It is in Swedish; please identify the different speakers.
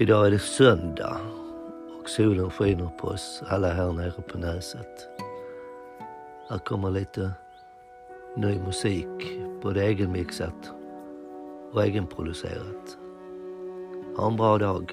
Speaker 1: Idag är det söndag och solen skiner på oss alla här nere på Näset. Här kommer lite ny musik, både egenmixat och egenproducerat. Ha en bra dag.